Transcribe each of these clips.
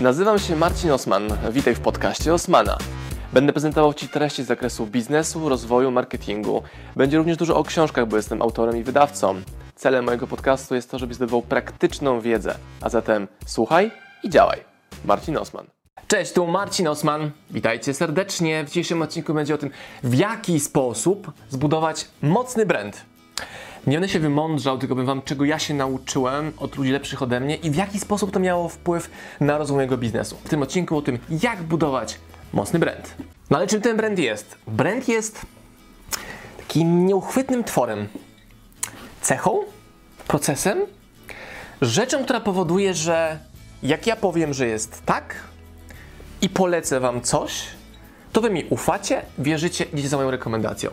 Nazywam się Marcin Osman. Witaj w podcaście Osmana. Będę prezentował Ci treści z zakresu biznesu, rozwoju, marketingu. Będzie również dużo o książkach, bo jestem autorem i wydawcą. Celem mojego podcastu jest to, żebyś zdobywał praktyczną wiedzę. A zatem słuchaj i działaj. Marcin Osman. Cześć, tu Marcin Osman. Witajcie serdecznie. W dzisiejszym odcinku będzie o tym, w jaki sposób zbudować mocny brand. Nie będę się wymądrzał, tylko powiem Wam, czego ja się nauczyłem od ludzi lepszych ode mnie i w jaki sposób to miało wpływ na rozwój mojego biznesu. W tym odcinku o tym, jak budować mocny brand. No ale czym ten brand jest? Brand jest takim nieuchwytnym tworem, cechą, procesem, rzeczą, która powoduje, że jak ja powiem, że jest tak i polecę Wam coś, to Wy mi ufacie, wierzycie, idziecie za moją rekomendacją.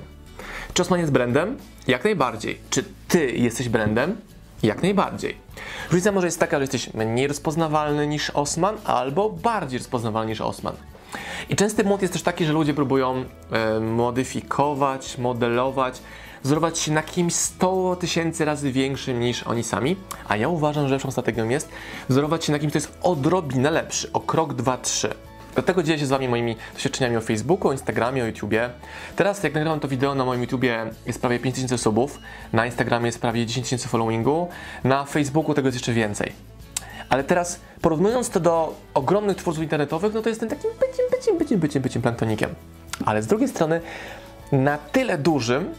Czy Osman jest brandem? Jak najbardziej. Czy Ty jesteś brandem? Jak najbardziej. Różnica może jest taka, że jesteś mniej rozpoznawalny niż Osman, albo bardziej rozpoznawalny niż Osman. I częsty błąd jest też taki, że ludzie próbują e, modyfikować, modelować, wzorować się na kimś 100 tysięcy razy większym niż oni sami, a ja uważam, że lepszą strategią jest wzorować się na kimś, kto jest odrobinę lepszy, o krok, dwa, trzy. Dlatego dzielę się z Wami moimi doświadczeniami o Facebooku, o Instagramie, o YouTubie. Teraz, jak nagrywam to wideo, na moim YouTubie jest prawie 5000 subów, na Instagramie jest prawie 10 tysięcy followingu, na Facebooku tego jest jeszcze więcej. Ale teraz, porównując to do ogromnych twórców internetowych, no to jestem takim byciem, byciem, byciem, byciem, byciem planktonikiem. Ale z drugiej strony, na tyle dużym,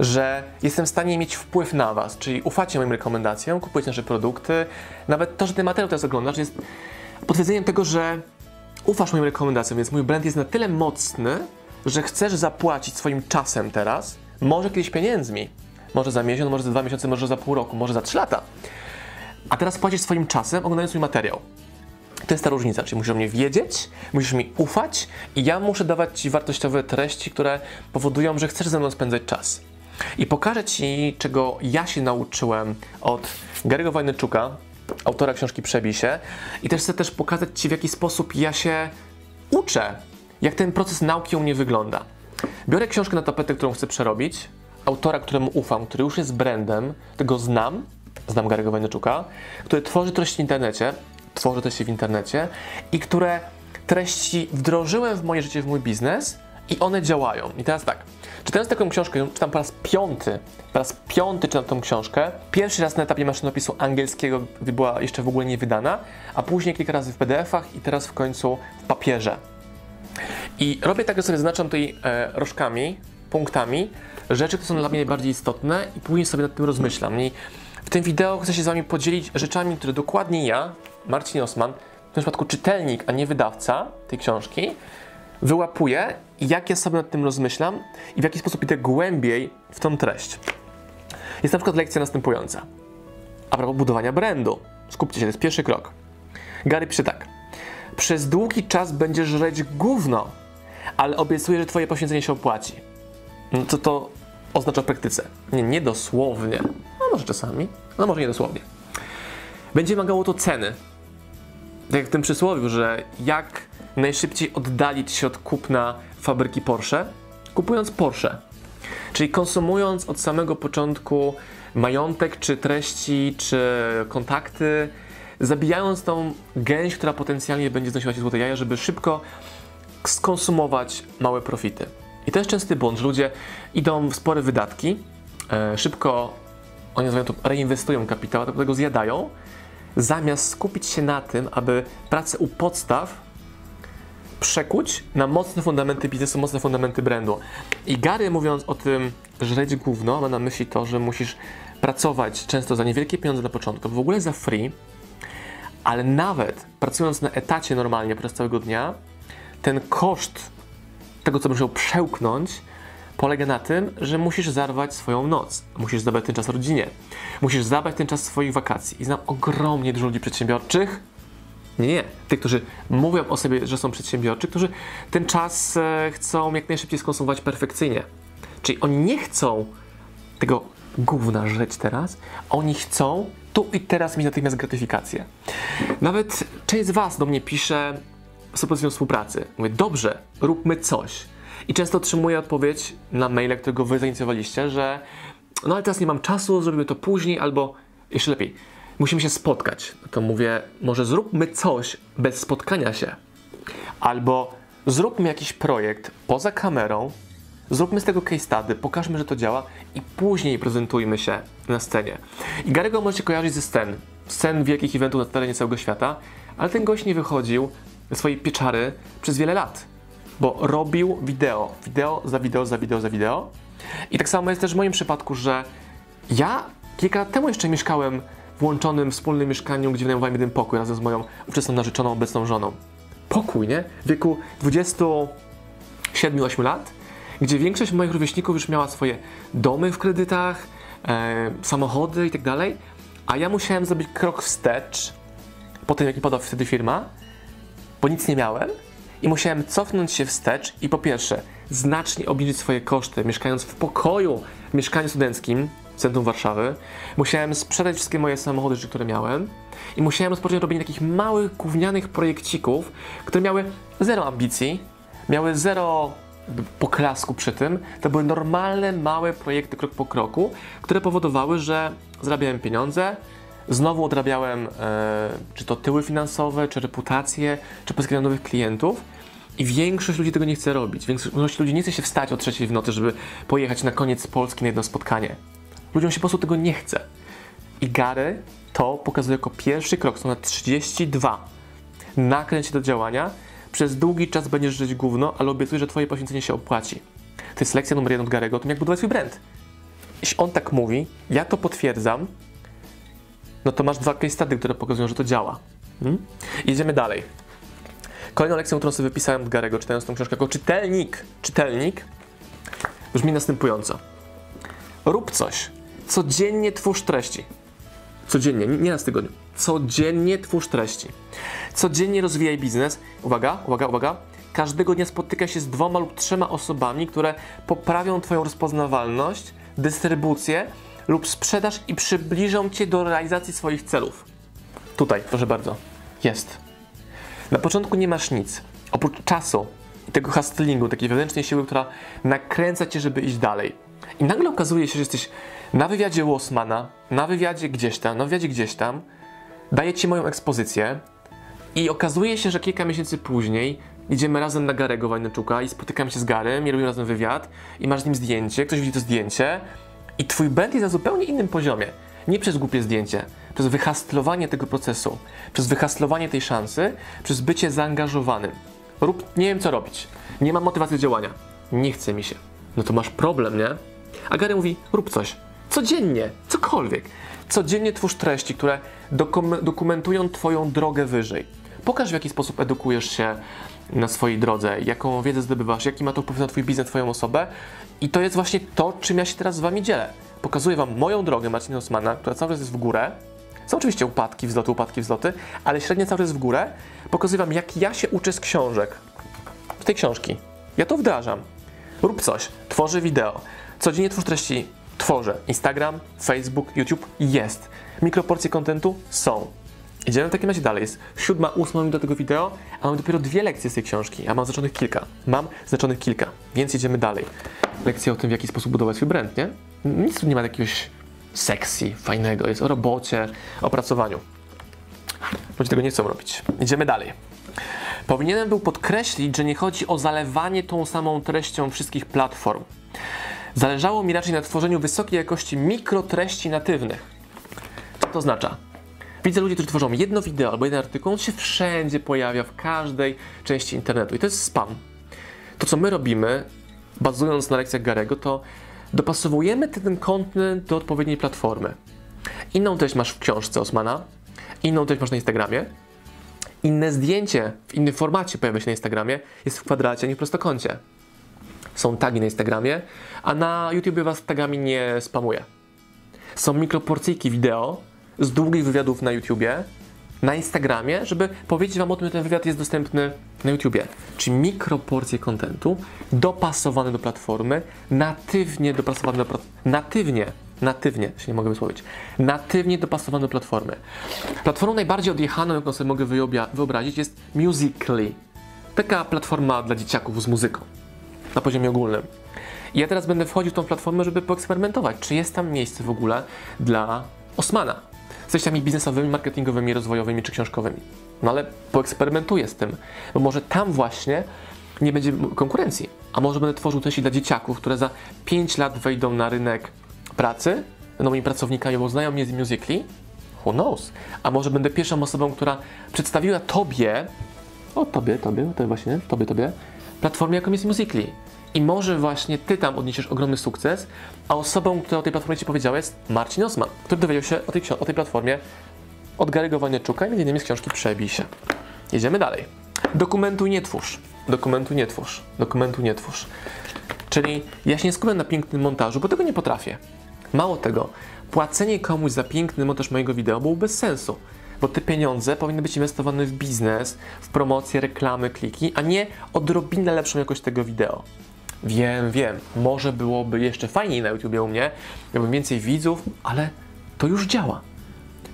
że jestem w stanie mieć wpływ na Was, czyli ufacie moim rekomendacjom, kupujecie nasze produkty, nawet to, że ten materiał teraz oglądasz, jest potwierdzeniem tego, że ufasz moim rekomendacjom, więc mój brand jest na tyle mocny, że chcesz zapłacić swoim czasem teraz, może kiedyś pieniędzmi, może za miesiąc, może za dwa miesiące, może za pół roku, może za trzy lata. A teraz płacisz swoim czasem, oglądając mój materiał. To jest ta różnica, czyli musisz o mnie wiedzieć, musisz mi ufać i ja muszę dawać Ci wartościowe treści, które powodują, że chcesz ze mną spędzać czas. I pokażę Ci, czego ja się nauczyłem od Gary'ego Wojnyczuka, autora książki Przebij się. I też chcę też pokazać Ci, w jaki sposób ja się uczę, jak ten proces nauki u mnie wygląda. Biorę książkę na tapetę, którą chcę przerobić, autora, któremu ufam, który już jest brandem, tego znam, znam Gary'ego Wojnyczuka, który tworzy treści w internecie, tworzy treści w internecie i które treści wdrożyłem w moje życie, w mój biznes i one działają. I teraz tak, czytając taką książkę, czytam po raz piąty, po raz piąty czytam tą książkę, pierwszy raz na etapie maszynopisu angielskiego, gdy była jeszcze w ogóle nie wydana, a później kilka razy w PDF-ach i teraz w końcu w papierze. I robię tak, że sobie zaznaczam tutaj e, rożkami, punktami, rzeczy, które są dla mnie najbardziej istotne i później sobie nad tym rozmyślam. I w tym wideo chcę się z Wami podzielić rzeczami, które dokładnie ja, Marcin Osman, w tym przypadku czytelnik, a nie wydawca tej książki, wyłapuję jak ja sobie nad tym rozmyślam i w jaki sposób idę głębiej w tą treść. Jest na przykład lekcja następująca. A propos budowania brandu. Skupcie się, to jest pierwszy krok. Gary pisze tak. Przez długi czas będziesz żreć gówno, ale obiecuję, że twoje poświęcenie się opłaci. No co to oznacza w praktyce? Nie, nie dosłownie. No może czasami, no może nie dosłownie. Będzie wymagało to ceny. Tak jak w tym przysłowiu, że jak najszybciej oddalić się od kupna fabryki Porsche, kupując Porsche. Czyli konsumując od samego początku majątek, czy treści, czy kontakty, zabijając tą gęś, która potencjalnie będzie znosiła się złote jaja, żeby szybko skonsumować małe profity. I to jest częsty błąd, że ludzie idą w spore wydatki, e, szybko, oni nazywają to, reinwestują kapitał, a do tego zjadają, zamiast skupić się na tym, aby pracę u podstaw przekuć na mocne fundamenty biznesu, mocne fundamenty brandu. I Gary mówiąc o tym, że żreć gówno, ma na myśli to, że musisz pracować często za niewielkie pieniądze na początku, w ogóle za free, ale nawet pracując na etacie normalnie przez całego dnia, ten koszt tego, co musiał przełknąć, polega na tym, że musisz zarwać swoją noc. Musisz zabrać ten czas rodzinie. Musisz zabrać ten czas swoich wakacji. I znam ogromnie dużo ludzi przedsiębiorczych, nie, nie. Tych, którzy mówią o sobie, że są przedsiębiorczy, którzy ten czas e, chcą jak najszybciej skonsumować perfekcyjnie. Czyli oni nie chcą tego gówna żyć teraz, oni chcą tu i teraz mieć natychmiast gratyfikację. Nawet część z Was do mnie pisze z propozycją współpracy. Mówię, dobrze, róbmy coś. I często otrzymuję odpowiedź na maile, którego Wy zainicjowaliście, że no ale teraz nie mam czasu, zrobimy to później, albo jeszcze lepiej, musimy się spotkać. No to mówię, może zróbmy coś bez spotkania się. Albo zróbmy jakiś projekt poza kamerą, zróbmy z tego case study, pokażmy, że to działa i później prezentujmy się na scenie. I Gary'ego możecie kojarzyć ze scen, scen wielkich eventów na terenie całego świata, ale ten gość nie wychodził ze swojej pieczary przez wiele lat, bo robił wideo, wideo za wideo, za wideo, za wideo. I tak samo jest też w moim przypadku, że ja kilka lat temu jeszcze mieszkałem w łączonym wspólnym mieszkaniu, gdzie wynajmowałem jeden pokój razem z moją ówczesną narzeczoną, obecną żoną. Pokój, nie? W wieku 27-8 lat, gdzie większość moich rówieśników już miała swoje domy w kredytach, e, samochody tak dalej, a ja musiałem zrobić krok wstecz po tym, jak mi podał wtedy firma, bo nic nie miałem i musiałem cofnąć się wstecz i po pierwsze znacznie obniżyć swoje koszty, mieszkając w pokoju w mieszkaniu studenckim centrum Warszawy. Musiałem sprzedać wszystkie moje samochody, które miałem i musiałem rozpocząć robienie takich małych, gównianych projekcików, które miały zero ambicji, miały zero poklasku przy tym. To były normalne, małe projekty krok po kroku, które powodowały, że zarabiałem pieniądze, znowu odrabiałem e, czy to tyły finansowe, czy reputację, czy pozyskiwanie nowych klientów. I większość ludzi tego nie chce robić. Większość ludzi nie chce się wstać o trzeciej w nocy, żeby pojechać na koniec Polski na jedno spotkanie. Ludziom się po prostu tego nie chce. I Gary to pokazuje jako pierwszy krok, są na 32. Nakręć się do działania, przez długi czas będziesz żyć gówno, ale obiecuję, że twoje poświęcenie się opłaci. To jest lekcja numer jeden od Garego o tym, jak budować swój brand. Jeśli on tak mówi, ja to potwierdzam, no to masz dwa case study, które pokazują, że to działa. Hmm? Idziemy dalej. Kolejną lekcją, którą sobie wypisałem od Garego, czytając tą książkę jako czytelnik, czytelnik, brzmi następująco. Rób coś. Codziennie twórz treści. Codziennie, nie raz w tygodniu. Codziennie twórz treści. Codziennie rozwijaj biznes. Uwaga, uwaga, uwaga. Każdego dnia spotyka się z dwoma lub trzema osobami, które poprawią Twoją rozpoznawalność, dystrybucję lub sprzedaż i przybliżą Cię do realizacji swoich celów. Tutaj, proszę bardzo, jest. Na początku nie masz nic, oprócz czasu i tego hustlingu, takiej wewnętrznej siły, która nakręca Cię, żeby iść dalej. I nagle okazuje się, że jesteś na wywiadzie u Osmana, na wywiadzie gdzieś tam, na wywiadzie gdzieś tam, daję Ci moją ekspozycję i okazuje się, że kilka miesięcy później idziemy razem na Garego Wajneczuka i spotykamy się z Garem i robimy razem wywiad i masz z nim zdjęcie, ktoś widzi to zdjęcie i Twój brand jest na zupełnie innym poziomie. Nie przez głupie zdjęcie, przez wyhastlowanie tego procesu, przez wyhastlowanie tej szansy, przez bycie zaangażowanym. Rób, nie wiem co robić, nie mam motywacji do działania, nie chce mi się. No to masz problem, nie? A Gary mówi, rób coś. Codziennie, cokolwiek. Codziennie twórz treści, które dokumentują Twoją drogę wyżej. Pokaż, w jaki sposób edukujesz się na swojej drodze, jaką wiedzę zdobywasz, jaki ma to wpływ na Twój biznes, Twoją osobę. I to jest właśnie to, czym ja się teraz z Wami dzielę. Pokazuję Wam moją drogę Marcina Osmana, która cały czas jest w górę. Są oczywiście upadki, wzloty, upadki, wzloty, ale średnio cały czas jest w górę. Pokazuję Wam, jak ja się uczę z książek. Z tej książki. Ja to wdrażam. Rób coś, tworzę wideo. Codziennie twórz treści, tworzę. Instagram, Facebook, YouTube jest. Mikroporcje kontentu są. Idziemy w takim razie dalej. Jest siódma, ósma minuta tego wideo, a mam dopiero dwie lekcje z tej książki, a mam znaczonych kilka. Mam znaczonych kilka, więc idziemy dalej. Lekcja o tym, w jaki sposób budować swój brand, nie? Nic tu nie ma jakiegoś sexy, fajnego. Jest o robocie, o pracowaniu. Ludzie tego nie chcą robić. Idziemy dalej. Powinienem był podkreślić, że nie chodzi o zalewanie tą samą treścią wszystkich platform. Zależało mi raczej na tworzeniu wysokiej jakości mikrotreści natywnych. Co to oznacza? Widzę ludzi, którzy tworzą jedno wideo albo jeden artykuł, on się wszędzie pojawia, w każdej części internetu i to jest spam. To, co my robimy, bazując na lekcjach Garego, to dopasowujemy ten kontent do odpowiedniej platformy. Inną treść masz w książce Osmana, inną treść masz na Instagramie, inne zdjęcie w innym formacie pojawia się na Instagramie, jest w kwadracie, a nie w prostokącie. Są tagi na Instagramie, a na YouTube was tagami nie spamuje. Są mikroporcyjki wideo z długich wywiadów na YouTubie, na Instagramie, żeby powiedzieć Wam o tym, że ten wywiad jest dostępny na YouTubie. Czyli mikroporcje kontentu dopasowane do platformy, natywnie dopasowane do platformy. Natywnie, natywnie, się nie mogę wysłowić. Natywnie dopasowane do platformy. Platformą najbardziej odjechaną, jaką sobie mogę wyobrazić, jest Musically. Taka platforma dla dzieciaków z muzyką na poziomie ogólnym. I ja teraz będę wchodził w tą platformę, żeby poeksperymentować, czy jest tam miejsce w ogóle dla Osmana. treściami biznesowymi, marketingowymi, rozwojowymi czy książkowymi. No ale poeksperymentuję z tym, bo może tam właśnie nie będzie konkurencji, a może będę tworzył treści dla dzieciaków, które za 5 lat wejdą na rynek pracy, będą moimi pracownikami, bo znają mnie z Musical.ly, who knows, a może będę pierwszą osobą, która przedstawiła Tobie, o Tobie, Tobie, to właśnie, Tobie, Tobie, platformę jaką jest Musical.ly. I może właśnie Ty tam odniesiesz ogromny sukces, a osobą, która o tej platformie Ci powiedziała jest Marcin Osman, który dowiedział się o tej, o tej platformie od Gary'ego Wanieczuka i m.in. z książki Przebij się. Jedziemy dalej. Dokumentuj, nie twórz. Dokumentuj, nie twórz. Dokumentuj, nie twórz. Czyli ja się nie skupiam na pięknym montażu, bo tego nie potrafię. Mało tego, płacenie komuś za piękny montaż mojego wideo byłoby bez sensu, bo te pieniądze powinny być inwestowane w biznes, w promocję, reklamy, kliki, a nie odrobinę lepszą jakość tego wideo. Wiem, wiem, może byłoby jeszcze fajniej na YouTubie u mnie, miałbym więcej widzów, ale to już działa.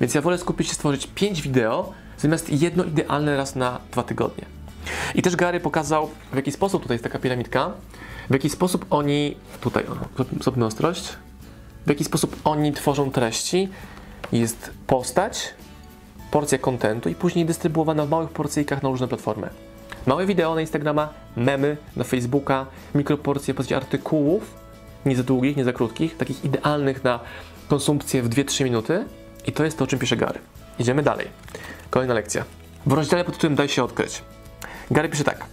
Więc ja wolę skupić się stworzyć 5 wideo, zamiast jedno idealne raz na dwa tygodnie. I też Gary pokazał, w jaki sposób, tutaj jest taka piramidka, w jaki sposób oni, tutaj, zróbmy ostrość, w jaki sposób oni tworzą treści. Jest postać, porcja kontentu i później dystrybuowana w małych porcyjkach na różne platformy. Małe wideo na Instagrama, memy na Facebooka, mikroporcje postaci artykułów, nie za długich, nie za krótkich, takich idealnych na konsumpcję w 2-3 minuty. I to jest to, o czym pisze Gary. Idziemy dalej. Kolejna lekcja. W rozdziale pod tytułem Daj się odkryć. Gary pisze tak.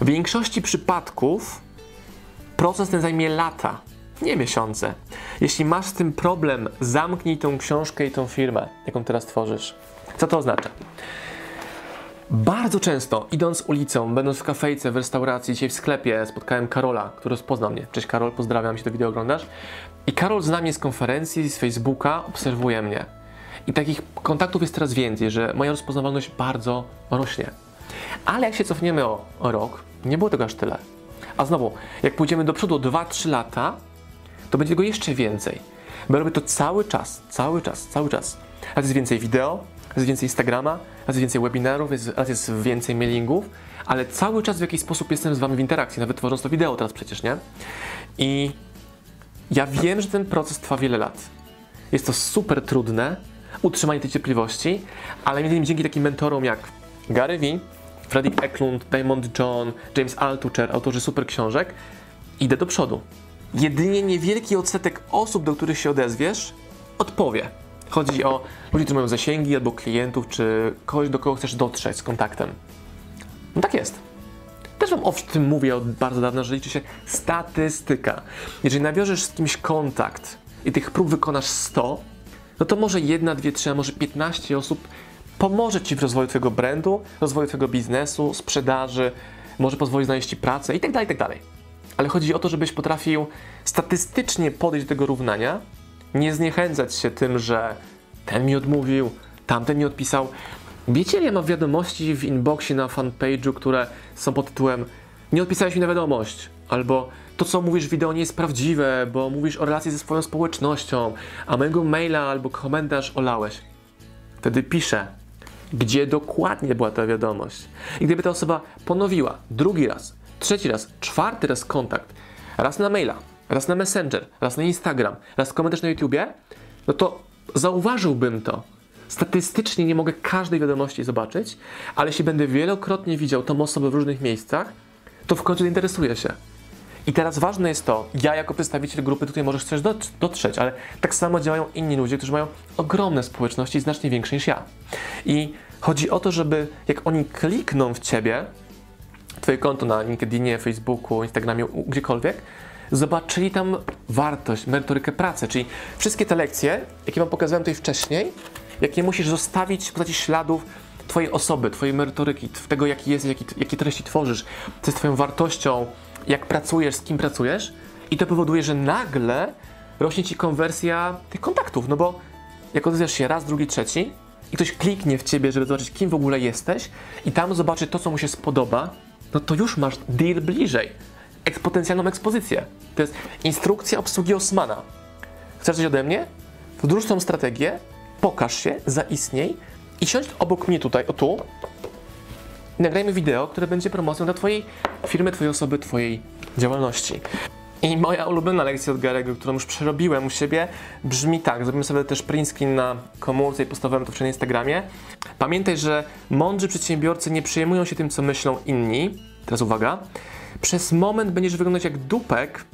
W większości przypadków proces ten zajmie lata, nie miesiące. Jeśli masz z tym problem, zamknij tą książkę i tą firmę, jaką teraz tworzysz. Co to oznacza? Bardzo często, idąc ulicą, będąc w kafejce, w restauracji, dzisiaj w sklepie, spotkałem Karola, który rozpoznał mnie. Cześć Karol, pozdrawiam, jeśli to wideo oglądasz. I Karol zna mnie z konferencji, z Facebooka, obserwuje mnie. I takich kontaktów jest coraz więcej, że moja rozpoznawalność bardzo rośnie. Ale jak się cofniemy o, o rok, nie było tego aż tyle. A znowu, jak pójdziemy do przodu o 2-3 lata, to będzie tego jeszcze więcej. Bo robię to cały czas, cały czas, cały czas. Raz jest więcej wideo, raz jest więcej Instagrama, raz jest więcej webinarów, raz jest więcej mailingów, ale cały czas w jakiś sposób jestem z Wami w interakcji, nawet tworząc to wideo teraz przecież, nie? I ja wiem, że ten proces trwa wiele lat. Jest to super trudne, utrzymanie tej cierpliwości, ale między innymi dzięki takim mentorom jak Gary Vee, Fredrik Eklund, Diamond John, James Altucher, autorzy super książek, idę do przodu. Jedynie niewielki odsetek osób, do których się odezwiesz, odpowie. Chodzi o ludzi, którzy mają zasięgi, albo klientów, czy kogoś, do kogo chcesz dotrzeć z kontaktem. No tak jest. Też Wam o tym mówię od bardzo dawna, że liczy się statystyka. Jeżeli nawiążesz z kimś kontakt i tych prób wykonasz 100, no to może jedna, dwie, trzy, a może 15 osób pomoże Ci w rozwoju Twojego brandu, rozwoju Twojego biznesu, sprzedaży, może pozwoli znaleźć Ci pracę itd., tak itd. Tak Ale chodzi o to, żebyś potrafił statystycznie podejść do tego równania, nie zniechęcać się tym, że ten mi odmówił, tamten mi odpisał. Wiecie, ja mam wiadomości w inboxie na fanpage'u, które są pod tytułem nie odpisałeś mi na wiadomość, albo to, co mówisz w wideo nie jest prawdziwe, bo mówisz o relacji ze swoją społecznością, a mojego maila albo komentarz olałeś. Wtedy piszę, gdzie dokładnie była ta wiadomość. I gdyby ta osoba ponowiła drugi raz, trzeci raz, czwarty raz kontakt, raz na maila, raz na Messenger, raz na Instagram, raz komentarz na YouTubie, no to zauważyłbym to. Statystycznie nie mogę każdej wiadomości zobaczyć, ale jeśli będę wielokrotnie widział tą osobę w różnych miejscach, to w końcu zainteresuję się. I teraz ważne jest to, ja jako przedstawiciel grupy tutaj możesz coś dotrzeć, ale tak samo działają inni ludzie, którzy mają ogromne społeczności, znacznie większe niż ja. I chodzi o to, żeby jak oni klikną w ciebie, twoje konto na LinkedInie, Facebooku, Instagramie, gdziekolwiek, zobaczyli tam wartość, merytorykę pracy, czyli wszystkie te lekcje, jakie Wam pokazałem tutaj wcześniej, jakie musisz zostawić w postaci śladów Twojej osoby, Twojej merytoryki, tego, jaki jest, jaki, jakie treści tworzysz, co jest Twoją wartością, jak pracujesz, z kim pracujesz, i to powoduje, że nagle rośnie Ci konwersja tych kontaktów, no bo jak odezwiesz się raz, drugi, trzeci i ktoś kliknie w Ciebie, żeby zobaczyć, kim w ogóle jesteś i tam zobaczy to, co mu się spodoba, no to już masz deal bliżej eksponencjalną ekspozycję. To jest instrukcja obsługi Osmana. Chcesz coś ode mnie? Wdróż tą strategię, pokaż się, zaistniej i siądź obok mnie tutaj, o tu, i nagrajmy wideo, które będzie promocją dla Twojej firmy, Twojej osoby, Twojej działalności. I moja ulubiona lekcja od Garego, którą już przerobiłem u siebie, brzmi tak. Zrobimy sobie też print screen na komórce i postawałem to wczoraj na Instagramie. Pamiętaj, że mądrzy przedsiębiorcy nie przejmują się tym, co myślą inni. Teraz uwaga. Przez moment będziesz wyglądać jak dupek,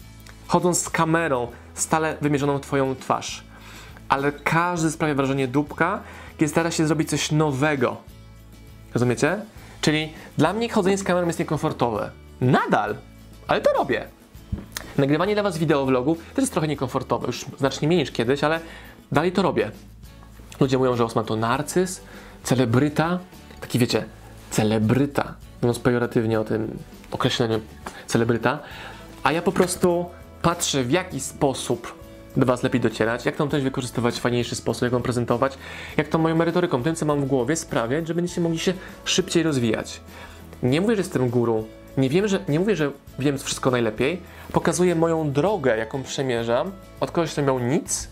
chodząc z kamerą stale wymierzoną w twoją twarz. Ale każdy sprawia wrażenie dupka, kiedy stara się zrobić coś nowego. Rozumiecie? Czyli dla mnie chodzenie z kamerą jest niekomfortowe. Nadal, ale to robię. Nagrywanie dla Was wideovlogu też jest trochę niekomfortowe, już znacznie mniej niż kiedyś, ale dalej to robię. Ludzie mówią, że Osman to narcyz, celebryta, taki wiecie, celebryta, mówiąc pejoratywnie o tym określeniu celebryta, a ja po prostu patrzę w jaki sposób do Was lepiej docierać, jak tą treść wykorzystywać w fajniejszy sposób, jak ją prezentować, jak tą moją merytoryką, tym co mam w głowie sprawiać, że będziecie mogli się szybciej rozwijać. Nie mówię, że jestem guru, nie, wiem, że, nie mówię, że wiem wszystko najlepiej, pokazuję moją drogę, jaką przemierzam, od kogoś, kto miał nic,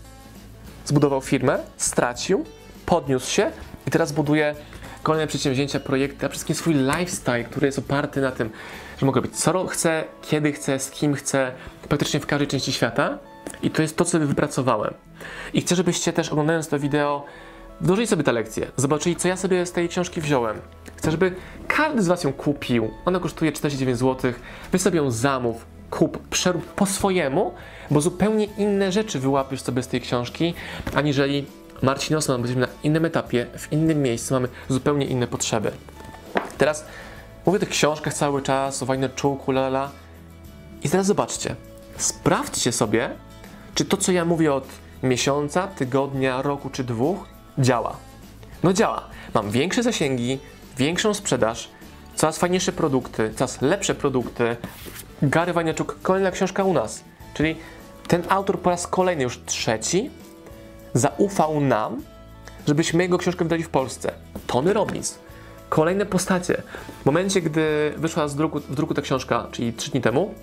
zbudował firmę, stracił, podniósł się i teraz buduje kolejne przedsięwzięcia, projekty, a przede wszystkim swój lifestyle, który jest oparty na tym, że mogę robić co chcę, kiedy chcę, z kim chcę, praktycznie w każdej części świata. I to jest to, co wypracowałem. I chcę, żebyście też oglądając to wideo, wdrożyli sobie te lekcje, zobaczyli, co ja sobie z tej książki wziąłem. Chcę, żeby każdy z Was ją kupił. Ona kosztuje 49 zł. Wy sobie ją zamów, kup, przerób po swojemu, bo zupełnie inne rzeczy wyłapiesz sobie z tej książki, aniżeli Marcin Osman, bo jesteśmy na innym etapie, w innym miejscu, mamy zupełnie inne potrzeby. Teraz mówię o tych książkach cały czas, o Wajnerczuku, lala. I teraz zobaczcie, sprawdźcie sobie, czy to, co ja mówię od miesiąca, tygodnia, roku czy dwóch, działa. No działa. Mam większe zasięgi, większą sprzedaż, coraz fajniejsze produkty, coraz lepsze produkty. Gary Wajniaczuk, kolejna książka u nas. Czyli ten autor po raz kolejny, już trzeci, zaufał nam, żebyśmy jego książkę wydali w Polsce. Tony Robbins. Kolejne postacie. W momencie, gdy wyszła z druku, w druku ta książka, czyli trzy dni temu,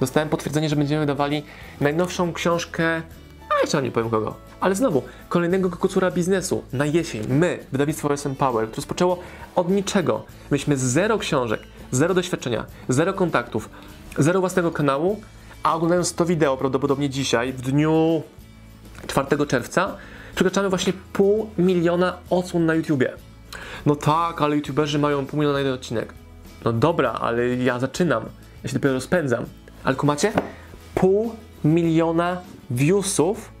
dostałem potwierdzenie, że będziemy wydawali najnowszą książkę, a jeszcze nie powiem kogo. Ale znowu, kolejnego kocura biznesu na jesień. My, wydawnictwo SM Power, które rozpoczęło od niczego. Mieliśmy zero książek, zero doświadczenia, zero kontaktów, zero własnego kanału, a oglądając to wideo prawdopodobnie dzisiaj, w dniu 4 czerwca, przekraczamy właśnie pół miliona odsłon na YouTubie. No tak, ale YouTuberzy mają pół miliona na jeden odcinek. No dobra, ale ja zaczynam. Ja się dopiero rozpędzam. Ale kumacie? Pół miliona viewsów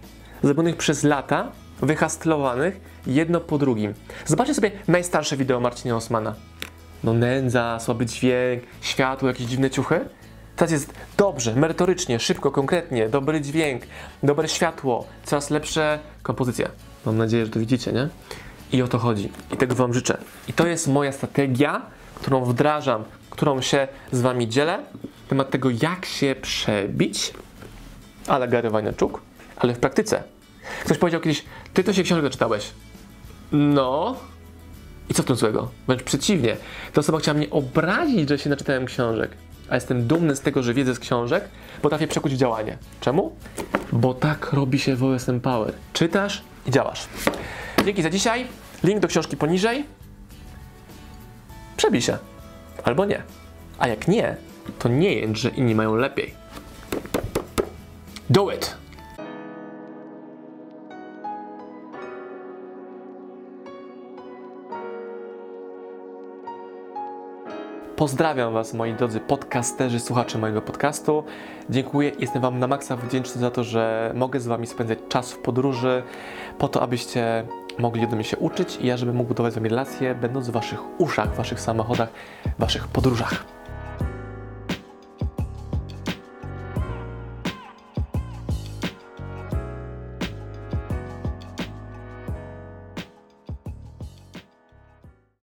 zrobionych przez lata, wyhastlowanych jedno po drugim. Zobaczcie sobie najstarsze wideo Marcina Osmana. No nędza, słaby dźwięk, światło, jakieś dziwne ciuchy. Teraz jest dobrze, merytorycznie, szybko, konkretnie, dobry dźwięk, dobre światło, coraz lepsze kompozycje. Mam nadzieję, że to widzicie, nie? I o to chodzi. I tego Wam życzę. I to jest moja strategia, którą wdrażam, którą się z Wami dzielę. Temat tego, jak się przebić, ale Gary Vaynerchuk, ale w praktyce. Ktoś powiedział kiedyś, ty to się książkę czytałeś. No. I co w tym złego? Wręcz przeciwnie. Ta osoba chciała mnie obrazić, że się naczytałem książek. A jestem dumny z tego, że wiedzę z książek potrafię przekuć w działanie. Czemu? Bo tak robi się w OSM Power. Czytasz i działasz. Dzięki za dzisiaj. Link do książki poniżej. Przebij się. Albo nie. A jak nie, to nie jęcz, że inni mają lepiej. Do it! Pozdrawiam Was, moi drodzy podcasterzy, słuchacze mojego podcastu. Dziękuję, jestem Wam na maksa wdzięczny za to, że mogę z Wami spędzać czas w podróży, po to, abyście mogli ode mnie się uczyć i ja, żebym mógł budować z Wami relacje, będąc w Waszych uszach, w Waszych samochodach, w Waszych podróżach.